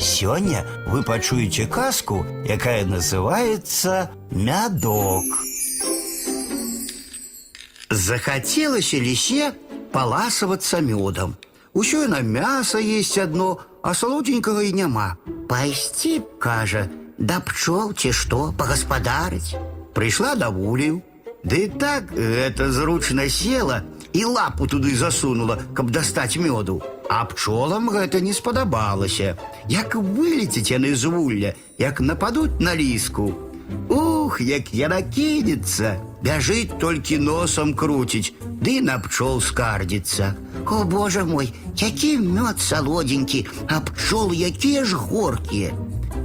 Сёння вы пачуеце казку, якая называется «Мядок». Захотелось лісе паласавацца мёдам. Усё на мяса есть одно, а салодзенькага і няма. Пайсці, б, кажа, да пчол ці што пагаспадарыць. Прыйшла да вулію. Ды так гэта зручна села і лапу туды засунула, каб дастаць мёду. А пчолам гэта не спадабалася. Як вылеціць яны з вулля, як нападуць на ліску. Ух, як яна кінецца, бяжыць толькі носам круціць, ды на пчол скардзіцца. О, божа мой, які мёд салодзенькі, а пчолы якія ж горкія.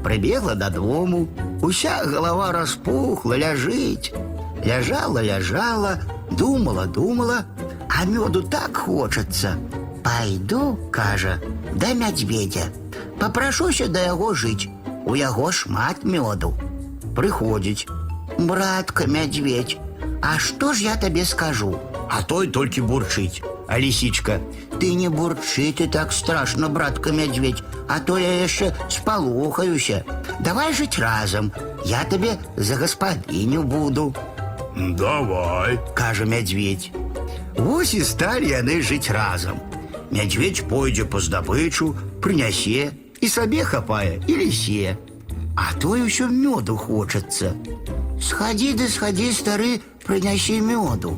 Прыбегла дадому, уся голова распухла, ляжыць. Ляжала, ляжала, думала, думала, а мёду так хочацца. Пайду, кажа, да мядзведзя. Папрашуся да яго жыць. У яго шмат мёду. Прыходзіць. Братка, мядзведь, а што ж я табе скажу? А той толькі бурчыць. А лисичка, ты не бурчы ты так страшно, братка мядзведь, а то я яшчэ спалохаюся. Давай жыць разам. Я табе за гаспадыню буду. Давай. кажа мядзведь. Вось і сталі яны жыць разам. Мядзведь пойдзе па здабычу, прынясе і сабе хапае і лісе. А той усё мёду хочацца. Схадзі ды схадзі, стары, прынясі мёду.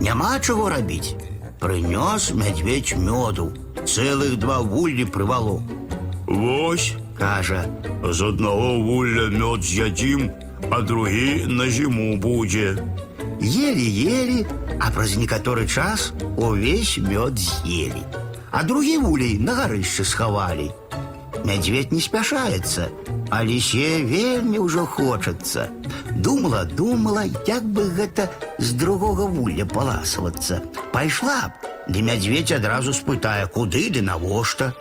Няма чаго рабіць. Прынёс мядзведь мёду, цэлых два вуллі прывалок. Вось, Кажа, з одного вулля мед з'ядім, а другі на зиму будзе. Елі-елі, а праз некаторы час увесь мёд з'елі. А другі вулей на гарышчы схавалі. Мядзведь не спяшаецца, а лісе вельмі ўжо хочацца. Думала, думала, як бы гэта з другога вулля паласавацца. Пайшла б, ды мядзведь адразу спытае, куды ды навошта.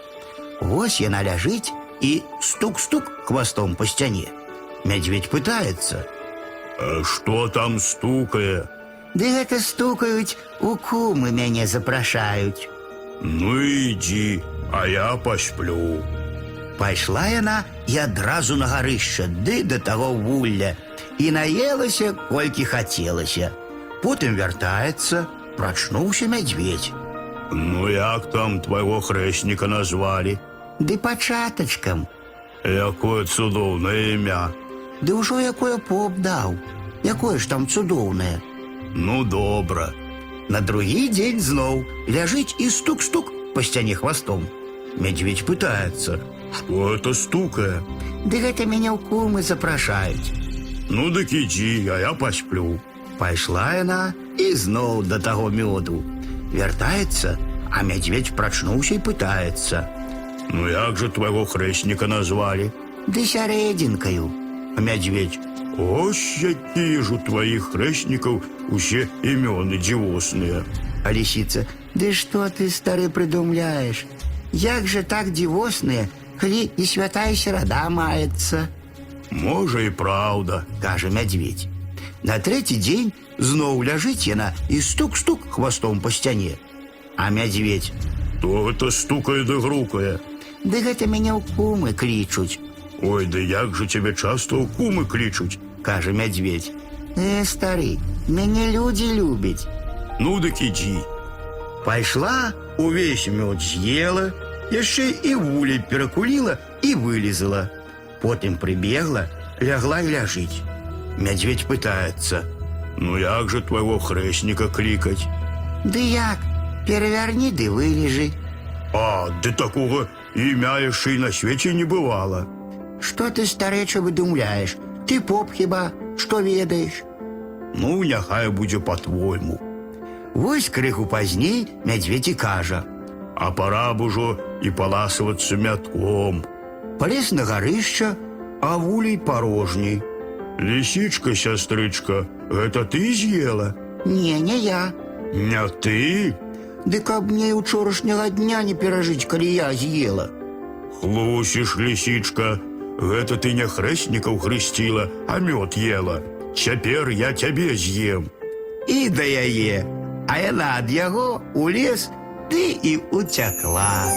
Вось яна ляжыць і стук-стук хвастом па сцяне. Мядзведь пытаецца, А што там стукае? Ды гэта стукаюць, у кумы мяне запрашаюць. Ну ідзі, а я пасплю. Пайшла яна і адразу на гарышча, ды да таго вулля. І наелася, колькі хацелася. Потым вяртаецца, прачнуўся мядзведь. Ну як там твайго хрэсніка назвалі? Ды пачатачкам, Якое цудоўнае імя. ды ўжо якое поп даў. Якое ж там цудоўнае. Ну добра. На другі дзень зноў ляжыць і стук-стук па сцяне хвастом. Мядзведь пытаецца. Што это стукае? Ды гэта мяне ў кумы запрашаюць. Ну дык ідзі, а я пасплю. Пайшла яна і зноў да таго мёду. Вяртаецца, а мядзведь прачнуўся і пытаецца. Ну як же твайго хрэсніка назвалі? Ды сярэдзінкаю. А мядзведь. Ось якія ж у тваіх хрэснікаў усе імёны дзівосныя. А лісіца, ды што ты стары прыдумляеш? Як жа так дзівосныя, калі і святая серада маецца, Можа і праўда. кажа мядзведь. На трэці дзень зноў ляжыць яна і стук-стук хвастом па сцяне. А мядзведь. То гэта стукае ды грукае. Ды гэта мяне ў кумы клічуць, Ой, ды як жа цябе часта ў кумы клічуць. кажа мядзведь. Э, стары, мяне людзі любяць. Ну дык ідзі. Пайшла, увесь мёд з'ела, яшчэ і вулей перакуліла і вылезала. Потым прыбегла, лягла і ляжыць. Мядзведь пытаецца: Ну як же твайго хрэсніка клікаць? Ды як, перавярні ды вылежы. А, ды такога імя яшчэ і на свеце не бывала. Што ты старэча выдумляеш? Ты поп хіба, што ведаеш? Ну, няхай будзе па-твойму. Вось крыху пазней мядзведь і кажа: А пора б ужо і паласавацца мятком. Палез на гарышча, а вулей парожній. Лісічка, сястрычка, гэта ты з'ела? Не, не я. Не ты? Ды каб мне і учорашняга дня не перажыць, калі я з'ела. Хлусіш, лісічка, гэта ты не хрэснікаў хрысціла, а мёд ела. Цяпер я цябе з'ем. І да яе, а яна ад яго у лес ты і уцякла.